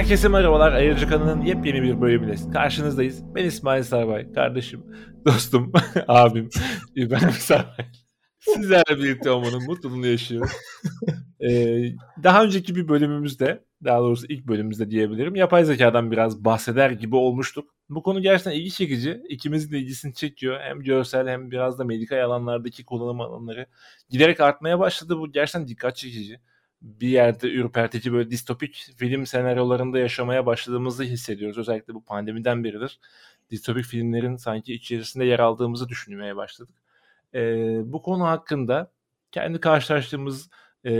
Herkese merhabalar. Ayırcı kanalının yepyeni bir bölümüyle karşınızdayız. Ben İsmail Sarbay, kardeşim, dostum, abim İbrahim Sarbay. Sizlerle birlikte olmanın mutluluğunu yaşıyoruz. Ee, daha önceki bir bölümümüzde, daha doğrusu ilk bölümümüzde diyebilirim, yapay zekadan biraz bahseder gibi olmuştuk. Bu konu gerçekten ilgi çekici. İkimizin de ilgisini çekiyor. Hem görsel hem biraz da medikal alanlardaki kullanım alanları giderek artmaya başladı. Bu gerçekten dikkat çekici bir yerde ürpertici böyle distopik film senaryolarında yaşamaya başladığımızı hissediyoruz. Özellikle bu pandemiden beridir. Distopik filmlerin sanki içerisinde yer aldığımızı düşünmeye başladık. E, bu konu hakkında kendi karşılaştığımız e,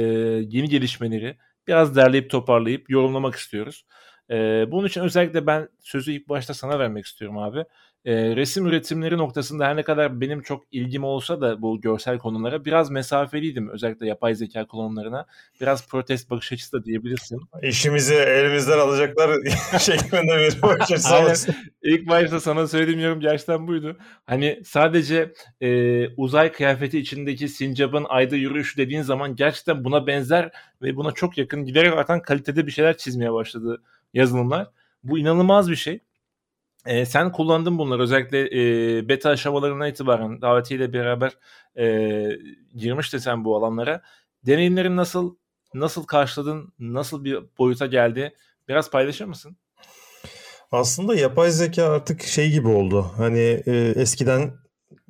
yeni gelişmeleri biraz derleyip toparlayıp yorumlamak istiyoruz. E, bunun için özellikle ben sözü ilk başta sana vermek istiyorum abi e, resim üretimleri noktasında her ne kadar benim çok ilgim olsa da bu görsel konulara biraz mesafeliydim. Özellikle yapay zeka kullanımlarına. Biraz protest bakış açısı da diyebilirsin. İşimizi elimizden alacaklar şeklinde bir bakış açısı İlk başta sana söylediğim yorum gerçekten buydu. Hani sadece e, uzay kıyafeti içindeki sincapın ayda yürüyüşü dediğin zaman gerçekten buna benzer ve buna çok yakın giderek artan kalitede bir şeyler çizmeye başladı yazılımlar. Bu inanılmaz bir şey. E, sen kullandın bunları özellikle e, beta aşamalarına itibaren davetiyle beraber e, girmiştin sen bu alanlara. Deneyimlerin nasıl? Nasıl karşıladın? Nasıl bir boyuta geldi? Biraz paylaşır mısın? Aslında yapay zeka artık şey gibi oldu. Hani e, eskiden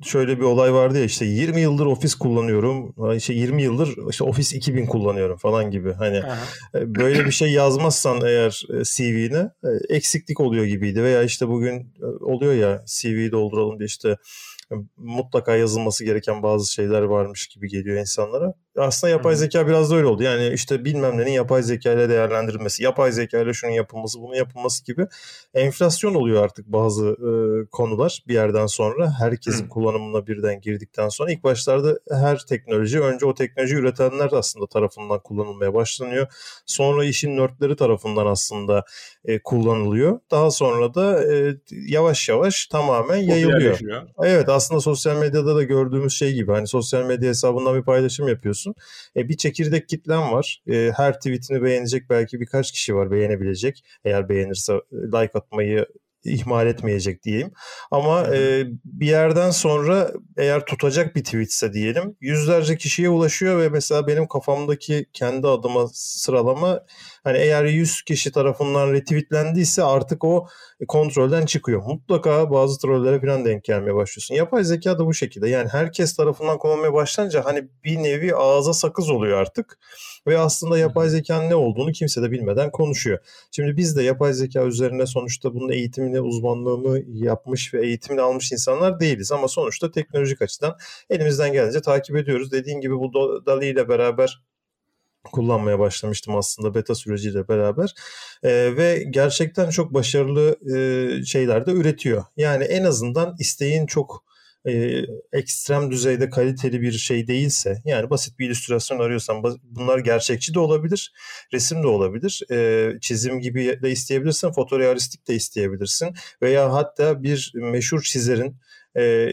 şöyle bir olay vardı ya işte 20 yıldır ofis kullanıyorum. İşte 20 yıldır işte ofis 2000 kullanıyorum falan gibi. Hani Aha. E, böyle bir şey yazmazsan eğer e, CV'ne e, eksiklik oluyor gibiydi veya işte bugün oluyor ya CV'yi dolduralım diye işte mutlaka yazılması gereken bazı şeyler varmış gibi geliyor insanlara. Aslında yapay zeka biraz da öyle oldu. Yani işte bilmem nenin yapay zeka ile değerlendirilmesi, yapay zeka ile şunun yapılması, bunun yapılması gibi enflasyon oluyor artık bazı e, konular bir yerden sonra. Herkesin kullanımına birden girdikten sonra ilk başlarda her teknoloji önce o teknoloji üretenler aslında tarafından kullanılmaya başlanıyor. Sonra işin nörtleri tarafından aslında e, kullanılıyor. Daha sonra da e, yavaş yavaş tamamen yayılıyor. Evet aslında sosyal medyada da gördüğümüz şey gibi hani sosyal medya hesabından bir paylaşım yapıyorsun. E, bir çekirdek kitlen var. E, her tweetini beğenecek belki birkaç kişi var beğenebilecek. Eğer beğenirse like atmayı ihmal etmeyecek diyeyim. Ama e, bir yerden sonra eğer tutacak bir tweetse diyelim yüzlerce kişiye ulaşıyor ve mesela benim kafamdaki kendi adıma sıralama hani eğer 100 kişi tarafından retweetlendiyse artık o kontrolden çıkıyor. Mutlaka bazı trollere falan denk gelmeye başlıyorsun. Yapay zeka da bu şekilde. Yani herkes tarafından kullanmaya başlayınca hani bir nevi ağza sakız oluyor artık. Ve aslında yapay zekanın ne olduğunu kimse de bilmeden konuşuyor. Şimdi biz de yapay zeka üzerine sonuçta bunun eğitimini, uzmanlığını yapmış ve eğitimini almış insanlar değiliz. Ama sonuçta teknolojik açıdan elimizden gelince takip ediyoruz. Dediğin gibi bu Dali ile beraber kullanmaya başlamıştım aslında beta süreciyle beraber ee, ve gerçekten çok başarılı e, şeyler de üretiyor. Yani en azından isteğin çok e, ekstrem düzeyde kaliteli bir şey değilse yani basit bir illüstrasyon arıyorsan bunlar gerçekçi de olabilir, resim de olabilir, e, çizim gibi de isteyebilirsin, fotorealistik de isteyebilirsin veya hatta bir meşhur çizerin e,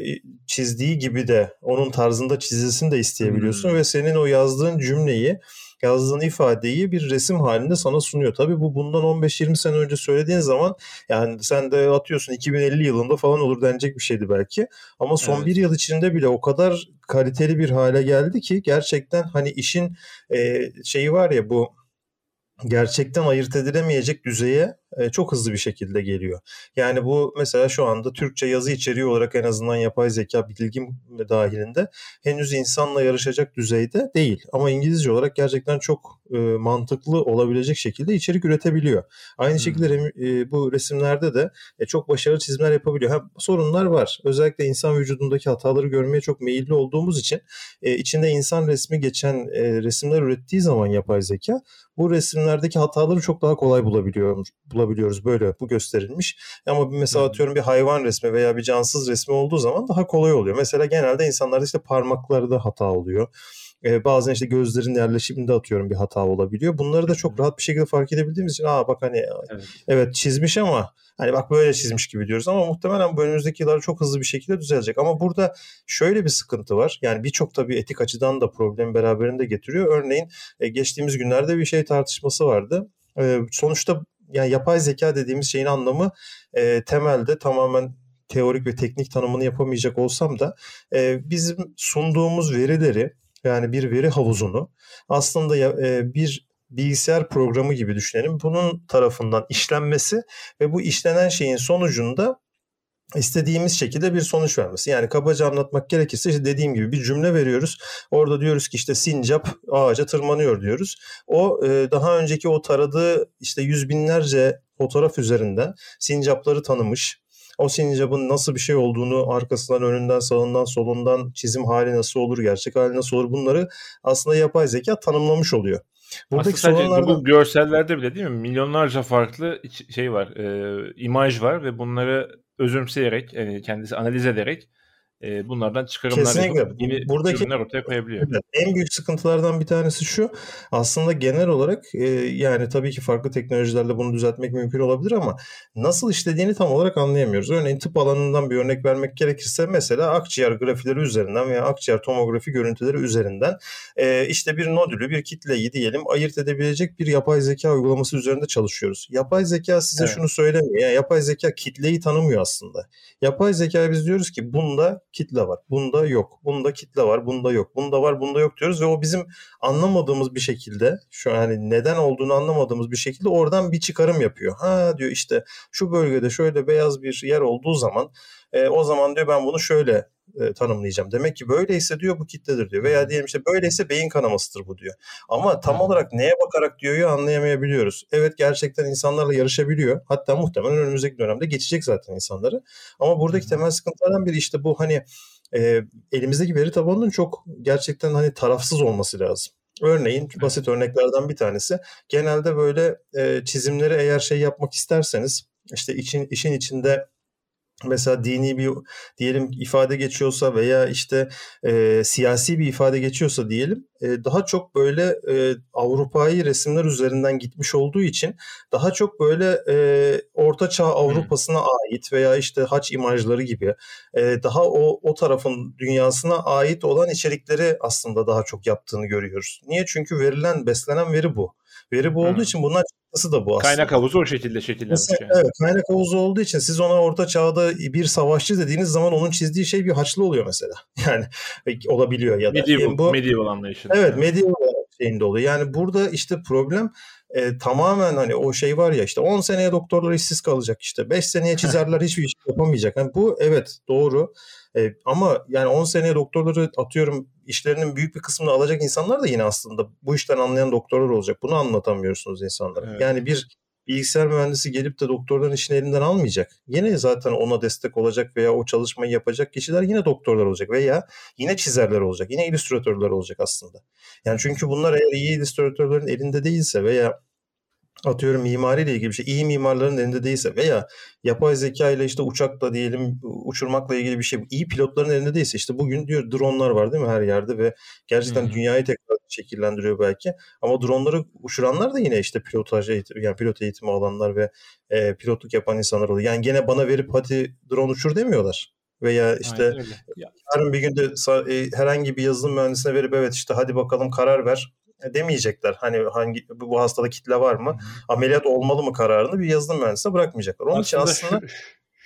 çizdiği gibi de onun tarzında çizilsin de isteyebiliyorsun hmm. ve senin o yazdığın cümleyi yazdığın ifadeyi bir resim halinde sana sunuyor. Tabii bu bundan 15-20 sene önce söylediğin zaman yani sen de atıyorsun 2050 yılında falan olur denecek bir şeydi belki. Ama son evet. bir yıl içinde bile o kadar kaliteli bir hale geldi ki gerçekten hani işin e, şeyi var ya bu gerçekten ayırt edilemeyecek düzeye e, çok hızlı bir şekilde geliyor. Yani bu mesela şu anda Türkçe yazı içeriği olarak en azından yapay zeka bilgim dahilinde henüz insanla yarışacak düzeyde değil. Ama İngilizce olarak gerçekten çok e, mantıklı olabilecek şekilde içerik üretebiliyor. Aynı hmm. şekilde e, bu resimlerde de e, çok başarılı çizimler yapabiliyor. Ha, sorunlar var. Özellikle insan vücudundaki hataları görmeye çok meyilli olduğumuz için e, içinde insan resmi geçen e, resimler ürettiği zaman yapay zeka bu resimlerdeki hataları çok daha kolay bulabiliyor, bulabiliyoruz. Böyle bu gösterilmiş. Ama mesela atıyorum bir hayvan resmi veya bir cansız resmi olduğu zaman daha kolay oluyor. Mesela genelde insanlarda işte parmaklarda hata oluyor. Ee, bazen işte gözlerin yerleşiminde atıyorum bir hata olabiliyor. Bunları da çok rahat bir şekilde fark edebildiğimiz için aa bak hani evet, evet çizmiş ama hani bak böyle çizmiş gibi diyoruz ama muhtemelen bu önümüzdeki yıllar çok hızlı bir şekilde düzelecek. Ama burada şöyle bir sıkıntı var. Yani birçok tabii etik açıdan da problemi beraberinde getiriyor. Örneğin e, geçtiğimiz günlerde bir şey tartışması vardı. E, sonuçta Yani yapay zeka dediğimiz şeyin anlamı e, temelde tamamen teorik ve teknik tanımını yapamayacak olsam da e, bizim sunduğumuz verileri yani bir veri havuzunu aslında e, bir bilgisayar programı gibi düşünelim. Bunun tarafından işlenmesi ve bu işlenen şeyin sonucunda istediğimiz şekilde bir sonuç vermesi. Yani kabaca anlatmak gerekirse işte dediğim gibi bir cümle veriyoruz. Orada diyoruz ki işte sincap ağaca tırmanıyor diyoruz. O e, daha önceki o taradığı işte yüz binlerce fotoğraf üzerinden sincapları tanımış. O sincapın nasıl bir şey olduğunu arkasından, önünden, sağından, solundan çizim hali nasıl olur, gerçek hali nasıl olur bunları aslında yapay zeka tanımlamış oluyor. Buradaki Aslında sorunlardan... bu görsellerde bile değil mi? Milyonlarca farklı şey var, e, imaj var ve bunları özümseyerek, yani kendisi analiz ederek e, bunlardan çıkarımlar Kesinlikle. yapıp yeni Buradaki, ürünler ortaya koyabiliyor. Evet, en büyük sıkıntılardan bir tanesi şu. Aslında genel olarak e, yani tabii ki farklı teknolojilerle bunu düzeltmek mümkün olabilir ama nasıl işlediğini tam olarak anlayamıyoruz. Örneğin tıp alanından bir örnek vermek gerekirse mesela akciğer grafileri üzerinden veya akciğer tomografi görüntüleri üzerinden e, işte bir nodülü, bir kitleyi diyelim ayırt edebilecek bir yapay zeka uygulaması üzerinde çalışıyoruz. Yapay zeka size evet. şunu söylemiyor. Yani yapay zeka kitleyi tanımıyor aslında. Yapay zeka biz diyoruz ki bunda kitle var. Bunda yok. Bunda kitle var. Bunda yok. Bunda var. Bunda yok diyoruz ve o bizim anlamadığımız bir şekilde şu hani neden olduğunu anlamadığımız bir şekilde oradan bir çıkarım yapıyor. Ha diyor işte şu bölgede şöyle beyaz bir yer olduğu zaman e, o zaman diyor ben bunu şöyle e, tanımlayacağım. Demek ki böyleyse diyor bu kitledir diyor. Veya diyelim işte böyleyse beyin kanamasıdır bu diyor. Ama tam olarak neye bakarak diyor anlayamayabiliyoruz. Evet gerçekten insanlarla yarışabiliyor. Hatta muhtemelen önümüzdeki dönemde geçecek zaten insanları. Ama buradaki temel sıkıntılardan biri işte bu hani e, elimizdeki veri tabanının çok gerçekten hani tarafsız olması lazım. Örneğin basit örneklerden bir tanesi. Genelde böyle e, çizimleri eğer şey yapmak isterseniz işte için işin içinde mesela dini bir diyelim ifade geçiyorsa veya işte e, siyasi bir ifade geçiyorsa diyelim e, daha çok böyle e, Avrupa'yı resimler üzerinden gitmiş olduğu için daha çok böyle e, Orta Çağ Avrupa'sına hmm. ait veya işte haç imajları gibi e, daha o o tarafın dünyasına ait olan içerikleri aslında daha çok yaptığını görüyoruz. Niye? Çünkü verilen beslenen veri bu. Veri bu olduğu hmm. için bunlar çıktısı da bu aslında. Kaynak havuzu o şekilde şekillenmiş. yani. Evet kaynak havuzu olduğu için siz ona orta çağda bir savaşçı dediğiniz zaman onun çizdiği şey bir haçlı oluyor mesela. Yani olabiliyor ya da. Medieval, yani bu, medieval anlayışı. Evet medieval şeyinde oluyor. Yani burada işte problem e, tamamen hani o şey var ya işte 10 seneye doktorlar işsiz kalacak işte 5 seneye çizerler hiçbir iş yapamayacak. Yani bu evet doğru e, ama yani 10 seneye doktorları atıyorum işlerinin büyük bir kısmını alacak insanlar da yine aslında bu işten anlayan doktorlar olacak. Bunu anlatamıyorsunuz insanlara. Evet. Yani bir bilgisayar mühendisi gelip de doktorların işini elinden almayacak. Yine zaten ona destek olacak veya o çalışmayı yapacak kişiler yine doktorlar olacak veya yine çizerler olacak. Yine illüstratörler olacak aslında. Yani çünkü bunlar eğer iyi illüstratörlerin elinde değilse veya atıyorum mimariyle ilgili bir şey iyi mimarların elinde değilse veya yapay zeka ile işte uçakla diyelim uçurmakla ilgili bir şey iyi pilotların elinde değilse işte bugün diyor dronlar var değil mi her yerde ve gerçekten hmm. dünyayı tekrar şekillendiriyor belki ama dronları uçuranlar da yine işte pilotaj eğitimi yani pilot eğitimi alanlar ve e, pilotluk yapan insanlar oluyor. Yani gene bana verip hadi drone uçur demiyorlar veya işte yarın bir günde e, herhangi bir yazılım mühendisine verip evet işte hadi bakalım karar ver demeyecekler. Hani hangi bu hastada kitle var mı? Ameliyat olmalı mı kararını bir yazılım mühendisine bırakmayacaklar. Onun aslında için aslında şu,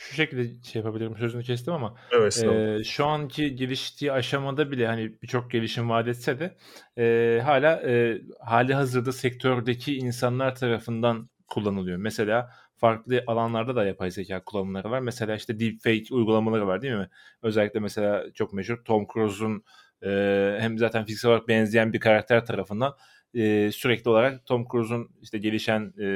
şu şekilde şey yapabilirim sözünü kestim ama evet, e, şu anki geliştiği aşamada bile hani birçok gelişim vaat etse de e, hala e, hali hazırda sektördeki insanlar tarafından kullanılıyor. Mesela farklı alanlarda da yapay zeka kullanımları var. Mesela işte deepfake uygulamaları var değil mi? Özellikle mesela çok meşhur Tom Cruise'un e, hem zaten fiziksel olarak benzeyen bir karakter tarafından e, sürekli olarak Tom Cruise'un işte gelişen e,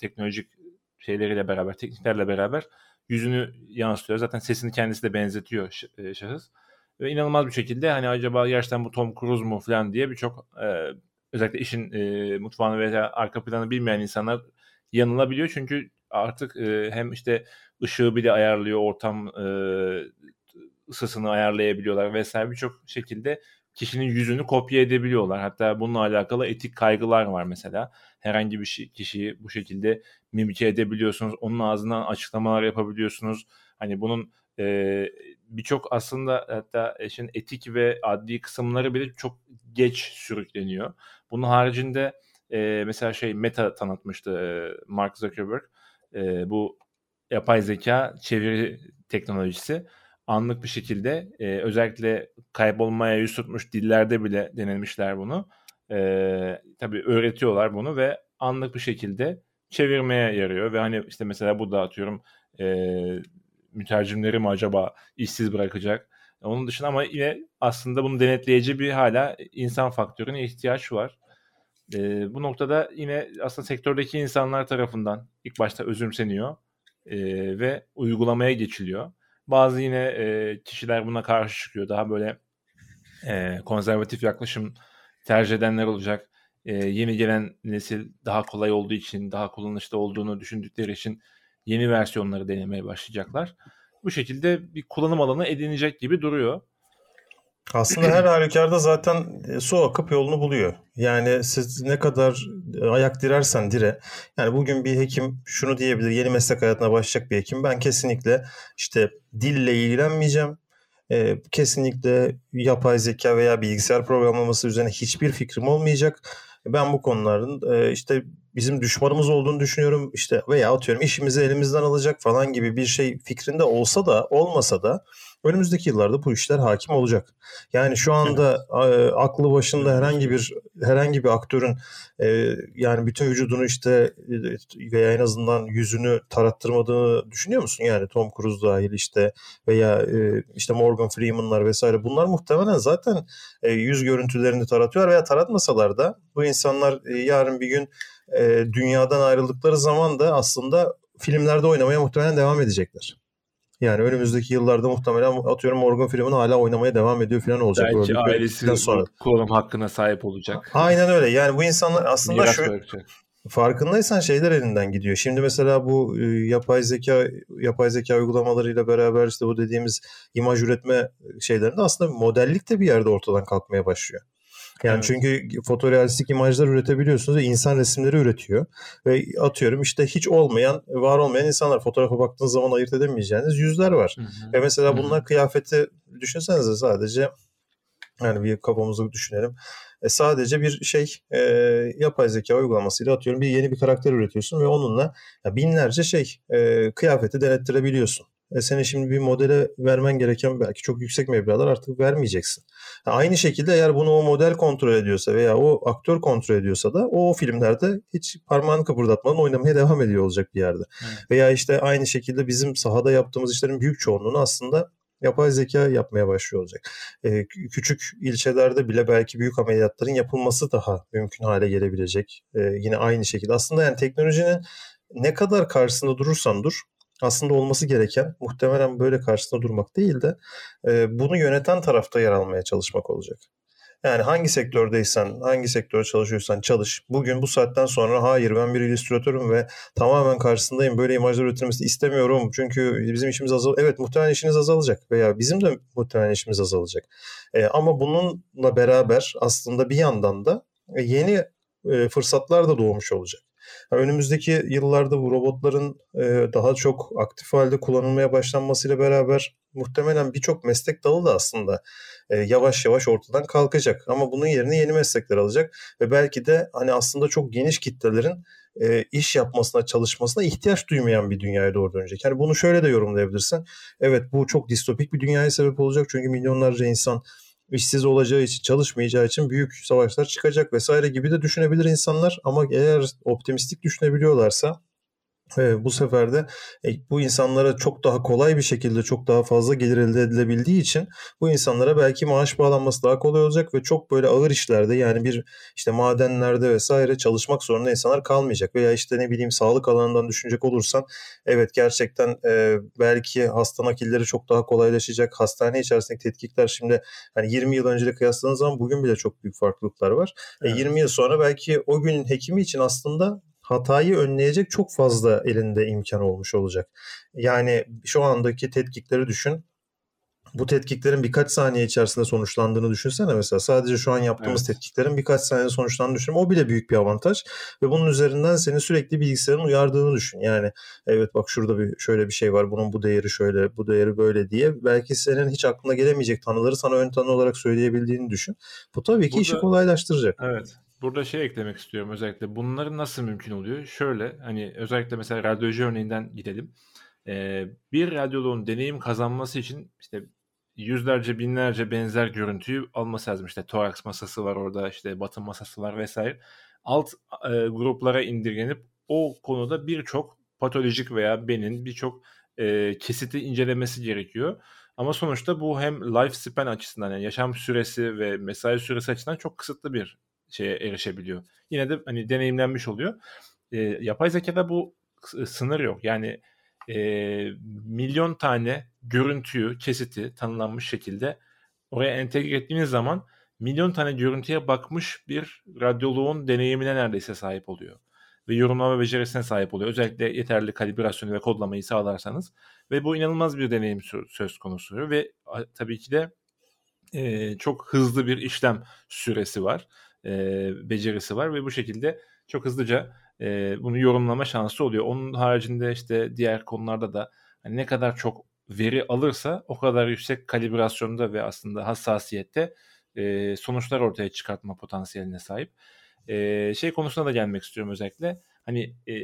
teknolojik şeyleriyle beraber, tekniklerle beraber yüzünü yansıtıyor. Zaten sesini kendisi de benzetiyor e, şahıs. Ve inanılmaz bir şekilde hani acaba gerçekten bu Tom Cruise mu falan diye birçok e, özellikle işin e, mutfağını veya arka planı bilmeyen insanlar yanılabiliyor. Çünkü artık e, hem işte ışığı bile ayarlıyor, ortam e, ısısını ayarlayabiliyorlar vesaire birçok şekilde kişinin yüzünü kopya edebiliyorlar. Hatta bununla alakalı etik kaygılar var mesela. Herhangi bir kişiyi bu şekilde mimike edebiliyorsunuz. Onun ağzından açıklamalar yapabiliyorsunuz. Hani bunun e, birçok aslında hatta işin etik ve adli kısımları bile çok geç sürükleniyor. Bunun haricinde e, mesela şey Meta tanıtmıştı e, Mark Zuckerberg. E, bu yapay zeka çeviri teknolojisi anlık bir şekilde e, özellikle kaybolmaya yüz tutmuş dillerde bile denemişler bunu. E, tabii öğretiyorlar bunu ve anlık bir şekilde çevirmeye yarıyor ve hani işte mesela bu da atıyorum e, mütercimleri mi acaba işsiz bırakacak? Onun dışında ama yine aslında bunu denetleyici bir hala insan faktörüne ihtiyaç var. E, bu noktada yine aslında sektördeki insanlar tarafından ilk başta özümseniyor e, ve uygulamaya geçiliyor. Bazı yine e, kişiler buna karşı çıkıyor. Daha böyle e, konservatif yaklaşım tercih edenler olacak. E, yeni gelen nesil daha kolay olduğu için, daha kullanışlı olduğunu düşündükleri için yeni versiyonları denemeye başlayacaklar. Bu şekilde bir kullanım alanı edinecek gibi duruyor. Aslında her halükarda zaten e, su akıp yolunu buluyor. Yani siz ne kadar e, ayak dirersen dire. Yani bugün bir hekim şunu diyebilir. Yeni meslek hayatına başlayacak bir hekim. Ben kesinlikle işte dille ilgilenmeyeceğim. Ee, kesinlikle yapay zeka veya bilgisayar programlaması üzerine hiçbir fikrim olmayacak. Ben bu konuların e, işte bizim düşmanımız olduğunu düşünüyorum. İşte veya atıyorum işimizi elimizden alacak falan gibi bir şey fikrinde olsa da olmasa da önümüzdeki yıllarda bu işler hakim olacak. Yani şu anda evet. aklı başında herhangi bir herhangi bir aktörün e, yani bütün vücudunu işte e, veya en azından yüzünü tarattırmadığını düşünüyor musun? Yani Tom Cruise dahil işte veya e, işte Morgan Freeman'lar vesaire bunlar muhtemelen zaten yüz görüntülerini taratıyor veya taratmasalar da bu insanlar yarın bir gün dünyadan ayrıldıkları zaman da aslında filmlerde oynamaya muhtemelen devam edecekler. Yani önümüzdeki yıllarda muhtemelen atıyorum Morgan Freeman hala oynamaya devam ediyor falan olacak. Belki böyle ailesi sonra. kullanım hakkına sahip olacak. Aynen öyle. Yani bu insanlar aslında Miras şu bırakacak. farkındaysan şeyler elinden gidiyor. Şimdi mesela bu e, yapay zeka yapay zeka uygulamalarıyla beraber işte bu dediğimiz imaj üretme şeylerinde aslında modellik de bir yerde ortadan kalkmaya başlıyor. Yani evet. çünkü fotorealistik imajlar üretebiliyorsunuz ve insan resimleri üretiyor. Ve atıyorum işte hiç olmayan, var olmayan insanlar fotoğrafa baktığınız zaman ayırt edemeyeceğiniz yüzler var. Hı hı. Ve mesela bunlar hı hı. kıyafeti düşünsenize sadece yani bir kafamızı düşünelim. E sadece bir şey e, yapay zeka uygulamasıyla atıyorum bir yeni bir karakter üretiyorsun ve onunla binlerce şey e, kıyafeti denettirebiliyorsun. E senin şimdi bir modele vermen gereken belki çok yüksek meblağlar artık vermeyeceksin. Aynı şekilde eğer bunu o model kontrol ediyorsa veya o aktör kontrol ediyorsa da o, filmlerde hiç parmağını kıpırdatmadan oynamaya devam ediyor olacak bir yerde. Evet. Veya işte aynı şekilde bizim sahada yaptığımız işlerin büyük çoğunluğunu aslında yapay zeka yapmaya başlıyor olacak. Ee, küçük ilçelerde bile belki büyük ameliyatların yapılması daha mümkün hale gelebilecek. Ee, yine aynı şekilde. Aslında yani teknolojinin ne kadar karşısında durursan dur aslında olması gereken muhtemelen böyle karşısında durmak değil de e, bunu yöneten tarafta yer almaya çalışmak olacak. Yani hangi sektördeysen, hangi sektörde çalışıyorsan çalış. Bugün bu saatten sonra hayır ben bir illüstratörüm ve tamamen karşısındayım. Böyle imajlar üretilmesini istemiyorum. Çünkü bizim işimiz azal. Evet muhtemelen işiniz azalacak veya bizim de muhtemelen işimiz azalacak. E, ama bununla beraber aslında bir yandan da yeni e, fırsatlar da doğmuş olacak. Önümüzdeki yıllarda bu robotların e, daha çok aktif halde kullanılmaya başlanmasıyla beraber muhtemelen birçok meslek dalı da aslında e, yavaş yavaş ortadan kalkacak. Ama bunun yerine yeni meslekler alacak ve belki de hani aslında çok geniş kitlelerin e, iş yapmasına, çalışmasına ihtiyaç duymayan bir dünyaya doğru dönecek. Yani bunu şöyle de yorumlayabilirsin. Evet bu çok distopik bir dünyaya sebep olacak çünkü milyonlarca insan işsiz olacağı için, çalışmayacağı için büyük savaşlar çıkacak vesaire gibi de düşünebilir insanlar. Ama eğer optimistik düşünebiliyorlarsa e, bu sefer de e, bu insanlara çok daha kolay bir şekilde çok daha fazla gelir elde edilebildiği için bu insanlara belki maaş bağlanması daha kolay olacak ve çok böyle ağır işlerde yani bir işte madenlerde vesaire çalışmak zorunda insanlar kalmayacak veya işte ne bileyim sağlık alanından düşünecek olursan evet gerçekten e, belki hasta nakilleri çok daha kolaylaşacak hastane içerisindeki tetkikler şimdi hani 20 yıl önceyle kıyasladığınız zaman bugün bile çok büyük farklılıklar var. E, evet. E, 20 yıl sonra belki o günün hekimi için aslında hatayı önleyecek çok fazla elinde imkan olmuş olacak. Yani şu andaki tetkikleri düşün. Bu tetkiklerin birkaç saniye içerisinde sonuçlandığını düşünsene mesela. Sadece şu an yaptığımız evet. tetkiklerin birkaç saniye sonuçlandığını düşün. O bile büyük bir avantaj. Ve bunun üzerinden seni sürekli bilgisayarın uyardığını düşün. Yani evet bak şurada bir şöyle bir şey var. Bunun bu değeri şöyle, bu değeri böyle diye. Belki senin hiç aklına gelemeyecek tanıları sana ön tanı olarak söyleyebildiğini düşün. Bu tabii ki Burada, işi kolaylaştıracak. Evet. Burada şey eklemek istiyorum özellikle. Bunların nasıl mümkün oluyor? Şöyle hani özellikle mesela radyoloji örneğinden gidelim. Ee, bir radyoloğun deneyim kazanması için işte yüzlerce binlerce benzer görüntüyü alması lazım. İşte toraks masası var orada işte batın masası var vesaire. Alt e, gruplara indirgenip o konuda birçok patolojik veya benin birçok e, kesiti incelemesi gerekiyor. Ama sonuçta bu hem lifespan açısından yani yaşam süresi ve mesai süresi açısından çok kısıtlı bir şeye erişebiliyor. Yine de hani deneyimlenmiş oluyor. E, yapay zekada bu sınır yok. Yani e, milyon tane görüntüyü, kesiti tanımlanmış şekilde oraya entegre ettiğiniz zaman milyon tane görüntüye bakmış bir radyoloğun deneyimine neredeyse sahip oluyor. Ve yorumlama becerisine sahip oluyor. Özellikle yeterli kalibrasyonu ve kodlamayı sağlarsanız. Ve bu inanılmaz bir deneyim söz konusu. Ve tabii ki de e, çok hızlı bir işlem süresi var. E, becerisi var ve bu şekilde çok hızlıca e, bunu yorumlama şansı oluyor. Onun haricinde işte diğer konularda da hani ne kadar çok veri alırsa o kadar yüksek kalibrasyonda ve aslında hassasiyette e, sonuçlar ortaya çıkartma potansiyeline sahip. E, şey konusuna da gelmek istiyorum özellikle. Hani e,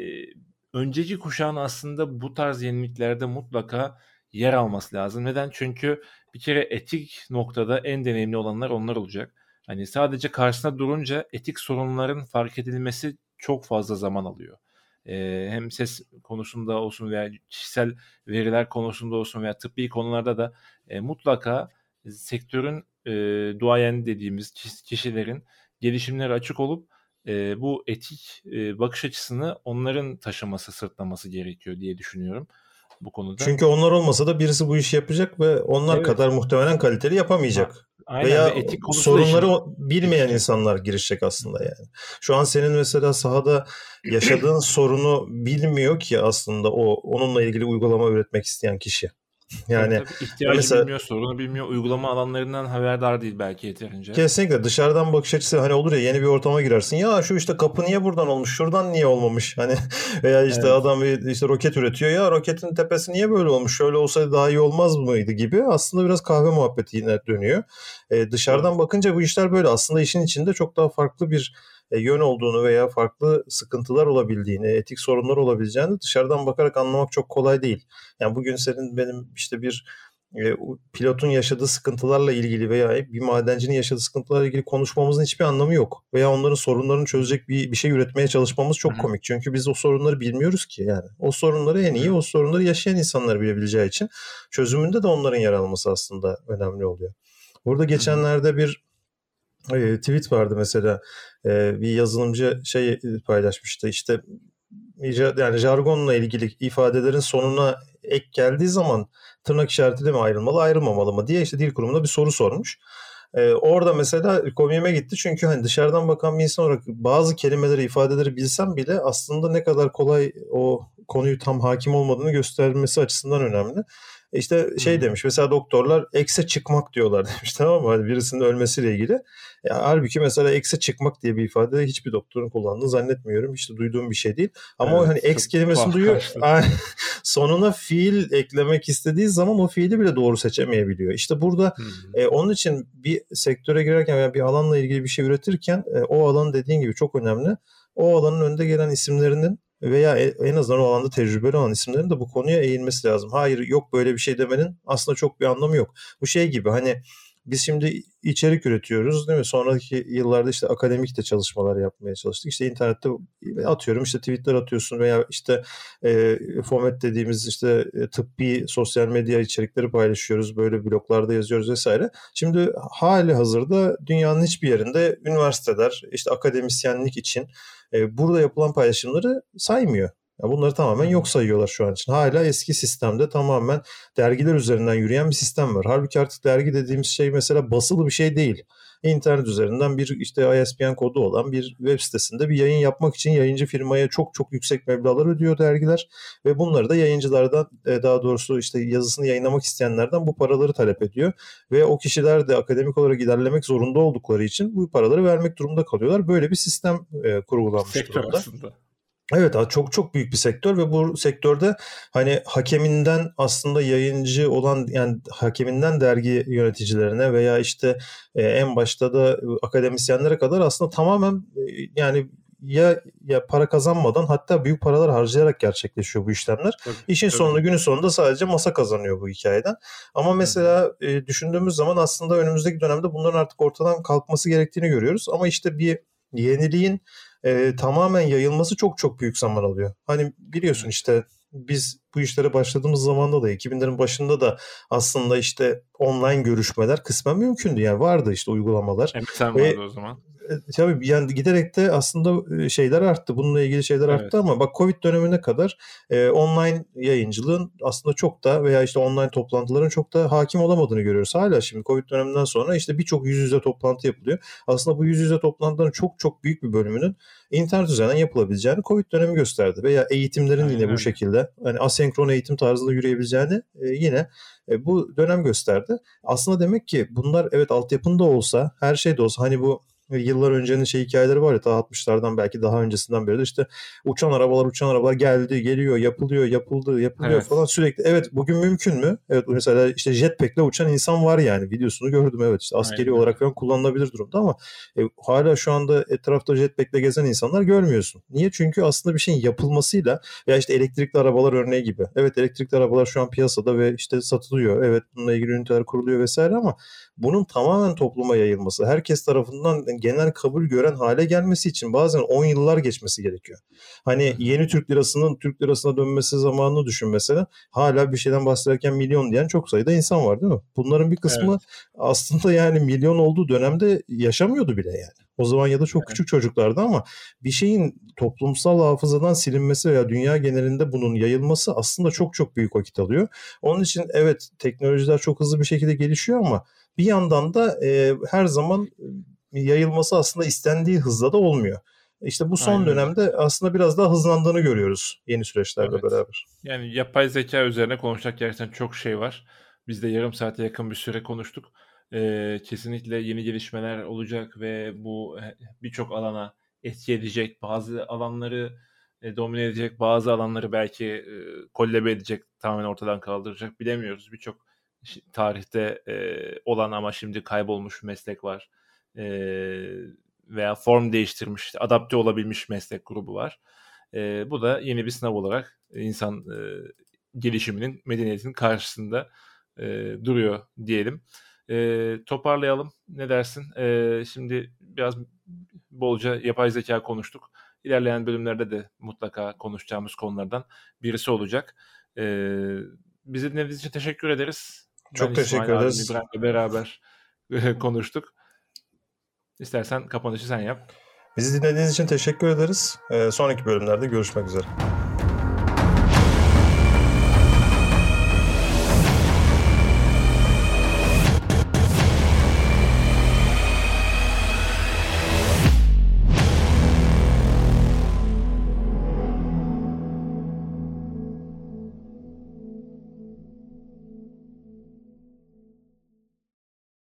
önceki kuşağın aslında bu tarz yeniliklerde mutlaka yer alması lazım. Neden? Çünkü bir kere etik noktada en deneyimli olanlar onlar olacak. Hani sadece karşısına durunca etik sorunların fark edilmesi çok fazla zaman alıyor. Ee, hem ses konusunda olsun veya kişisel veriler konusunda olsun veya tıbbi konularda da e, mutlaka sektörün e, duayen dediğimiz kişilerin gelişimleri açık olup e, bu etik e, bakış açısını onların taşıması, sırtlaması gerekiyor diye düşünüyorum bu konuda. Çünkü onlar olmasa da birisi bu işi yapacak ve onlar evet. kadar muhtemelen kaliteli yapamayacak. Aynen. Veya etik sorunları işin... bilmeyen insanlar girişecek aslında yani. Şu an senin mesela sahada yaşadığın sorunu bilmiyor ki aslında o onunla ilgili uygulama üretmek isteyen kişi. Yani tabii, tabii ihtiyacı mesela, bilmiyor, sorunu bilmiyor, uygulama alanlarından haberdar değil belki yeterince. Kesinlikle dışarıdan bakış açısı hani olur ya yeni bir ortama girersin. Ya şu işte kapı niye buradan olmuş, şuradan niye olmamış? Hani veya işte evet. adam bir işte roket üretiyor. Ya roketin tepesi niye böyle olmuş? Şöyle olsaydı daha iyi olmaz mıydı gibi. Aslında biraz kahve muhabbeti yine dönüyor. Ee, dışarıdan bakınca bu işler böyle. Aslında işin içinde çok daha farklı bir e, yön olduğunu veya farklı sıkıntılar olabildiğini, etik sorunlar olabileceğini dışarıdan bakarak anlamak çok kolay değil. Yani bugün senin benim işte bir e, pilotun yaşadığı sıkıntılarla ilgili veya bir madencinin yaşadığı sıkıntılarla ilgili konuşmamızın hiçbir anlamı yok. Veya onların sorunlarını çözecek bir, bir şey üretmeye çalışmamız çok Hı-hı. komik. Çünkü biz o sorunları bilmiyoruz ki yani. O sorunları en iyi o sorunları yaşayan insanlar bilebileceği için çözümünde de onların yer alması aslında önemli oluyor. Burada geçenlerde bir tweet vardı mesela e, bir yazılımcı şey paylaşmıştı işte yani jargonla ilgili ifadelerin sonuna ek geldiği zaman tırnak işaretiyle mi ayrılmalı ayrılmamalı mı diye işte dil kurumuna bir soru sormuş. Ee, orada mesela komiğime gitti çünkü hani dışarıdan bakan bir insan olarak bazı kelimeleri ifadeleri bilsem bile aslında ne kadar kolay o konuyu tam hakim olmadığını göstermesi açısından önemli. İşte şey demiş mesela doktorlar ekse çıkmak diyorlar demiş tamam mı? Hani birisinin ölmesiyle ilgili. Ya, halbuki mesela ekse çıkmak diye bir ifade hiçbir doktorun kullandığını zannetmiyorum. İşte duyduğum bir şey değil. Ama evet, o hani eks kelimesini duyuyor. sonuna fiil eklemek istediği zaman o fiili bile doğru seçemeyebiliyor. İşte burada e, onun için bir sektöre girerken veya bir alanla ilgili bir şey üretirken e, o alan dediğin gibi çok önemli. O alanın önde gelen isimlerinin veya e, en azından o alanda tecrübeli olan isimlerin de bu konuya eğilmesi lazım. Hayır yok böyle bir şey demenin aslında çok bir anlamı yok. Bu şey gibi hani biz şimdi içerik üretiyoruz değil mi? Sonraki yıllarda işte akademik de çalışmalar yapmaya çalıştık. İşte internette atıyorum işte tweetler atıyorsun veya işte e, format dediğimiz işte e, tıbbi sosyal medya içerikleri paylaşıyoruz. Böyle bloglarda yazıyoruz vesaire. Şimdi hali hazırda dünyanın hiçbir yerinde üniversiteler işte akademisyenlik için e, burada yapılan paylaşımları saymıyor. Ya bunları tamamen yok sayıyorlar şu an için. Hala eski sistemde tamamen dergiler üzerinden yürüyen bir sistem var. Halbuki artık dergi dediğimiz şey mesela basılı bir şey değil. İnternet üzerinden bir işte ISBN kodu olan bir web sitesinde bir yayın yapmak için yayıncı firmaya çok çok yüksek meblağlar ödüyor dergiler ve bunları da yayıncılardan e, daha doğrusu işte yazısını yayınlamak isteyenlerden bu paraları talep ediyor ve o kişiler de akademik olarak ilerlemek zorunda oldukları için bu paraları vermek durumunda kalıyorlar. Böyle bir sistem e, kurgulanmış Sektör durumda. aslında. Evet çok çok büyük bir sektör ve bu sektörde hani hakeminden aslında yayıncı olan yani hakeminden dergi yöneticilerine veya işte e, en başta da akademisyenlere kadar aslında tamamen e, yani ya ya para kazanmadan hatta büyük paralar harcayarak gerçekleşiyor bu işlemler. Tabii, İşin tabii. sonunda günün sonunda sadece masa kazanıyor bu hikayeden. Ama mesela e, düşündüğümüz zaman aslında önümüzdeki dönemde bunların artık ortadan kalkması gerektiğini görüyoruz. Ama işte bir yeniliğin e, tamamen yayılması çok çok büyük zaman alıyor. Hani biliyorsun işte biz bu işlere başladığımız zamanda da 2000'lerin başında da aslında işte online görüşmeler kısmen mümkündü. Yani vardı işte uygulamalar. MSN vardı o zaman. E, tabii yani giderek de aslında e, şeyler arttı. Bununla ilgili şeyler arttı evet. ama bak Covid dönemine kadar e, online yayıncılığın aslında çok da veya işte online toplantıların çok da hakim olamadığını görüyoruz. Hala şimdi Covid döneminden sonra işte birçok yüz yüze toplantı yapılıyor. Aslında bu yüz yüze toplantıların çok çok büyük bir bölümünün internet üzerinden yapılabileceğini Covid dönemi gösterdi. Veya eğitimlerin Aynen. yine bu şekilde hani asenkron eğitim tarzında yürüyebileceğini e, yine e, bu dönem gösterdi. Aslında demek ki bunlar evet altyapında olsa her şey de olsa hani bu yıllar öncenin şey hikayeleri var ya ta 60'lardan belki daha öncesinden beri de işte uçan arabalar uçan arabalar geldi geliyor yapılıyor yapıldı yapılıyor evet. falan sürekli evet bugün mümkün mü? Evet mesela işte jetpack'le uçan insan var yani videosunu gördüm evet işte askeri Aynen. olarak falan kullanılabilir durumda ama e, hala şu anda etrafta jetpack'le gezen insanlar görmüyorsun. Niye? Çünkü aslında bir şeyin yapılmasıyla veya işte elektrikli arabalar örneği gibi. Evet elektrikli arabalar şu an piyasada ve işte satılıyor. Evet bununla ilgili üniteler kuruluyor vesaire ama bunun tamamen topluma yayılması, herkes tarafından genel kabul gören hale gelmesi için bazen 10 yıllar geçmesi gerekiyor. Hani yeni Türk lirasının Türk lirasına dönmesi zamanını düşün mesela. Hala bir şeyden bahsederken milyon diyen çok sayıda insan var değil mi? Bunların bir kısmı evet. aslında yani milyon olduğu dönemde yaşamıyordu bile yani. O zaman ya da çok evet. küçük çocuklardı ama bir şeyin toplumsal hafızadan silinmesi veya dünya genelinde bunun yayılması aslında çok çok büyük vakit alıyor. Onun için evet teknolojiler çok hızlı bir şekilde gelişiyor ama bir yandan da e, her zaman yayılması aslında istendiği hızla da olmuyor. İşte bu son Aynen. dönemde aslında biraz daha hızlandığını görüyoruz yeni süreçlerle evet. beraber. Yani yapay zeka üzerine konuşacak gerçekten çok şey var. Biz de yarım saate yakın bir süre konuştuk. Ee, kesinlikle yeni gelişmeler olacak ve bu birçok alana etki edecek. Bazı alanları e, domine edecek, bazı alanları belki e, kollebe edecek, tamamen ortadan kaldıracak bilemiyoruz. Birçok tarihte e, olan ama şimdi kaybolmuş meslek var. E, veya form değiştirmiş, adapte olabilmiş meslek grubu var. E, bu da yeni bir sınav olarak insan e, gelişiminin, medeniyetinin karşısında e, duruyor diyelim. E, toparlayalım. Ne dersin? E, şimdi biraz bolca yapay zeka konuştuk. İlerleyen bölümlerde de mutlaka konuşacağımız konulardan birisi olacak. E, bizi dinlediğiniz için teşekkür ederiz. Çok ben teşekkür İsmail ederiz. İbrahim'le beraber konuştuk. İstersen kapanışı sen yap. Bizi dinlediğiniz için teşekkür ederiz. Ee, sonraki bölümlerde görüşmek üzere.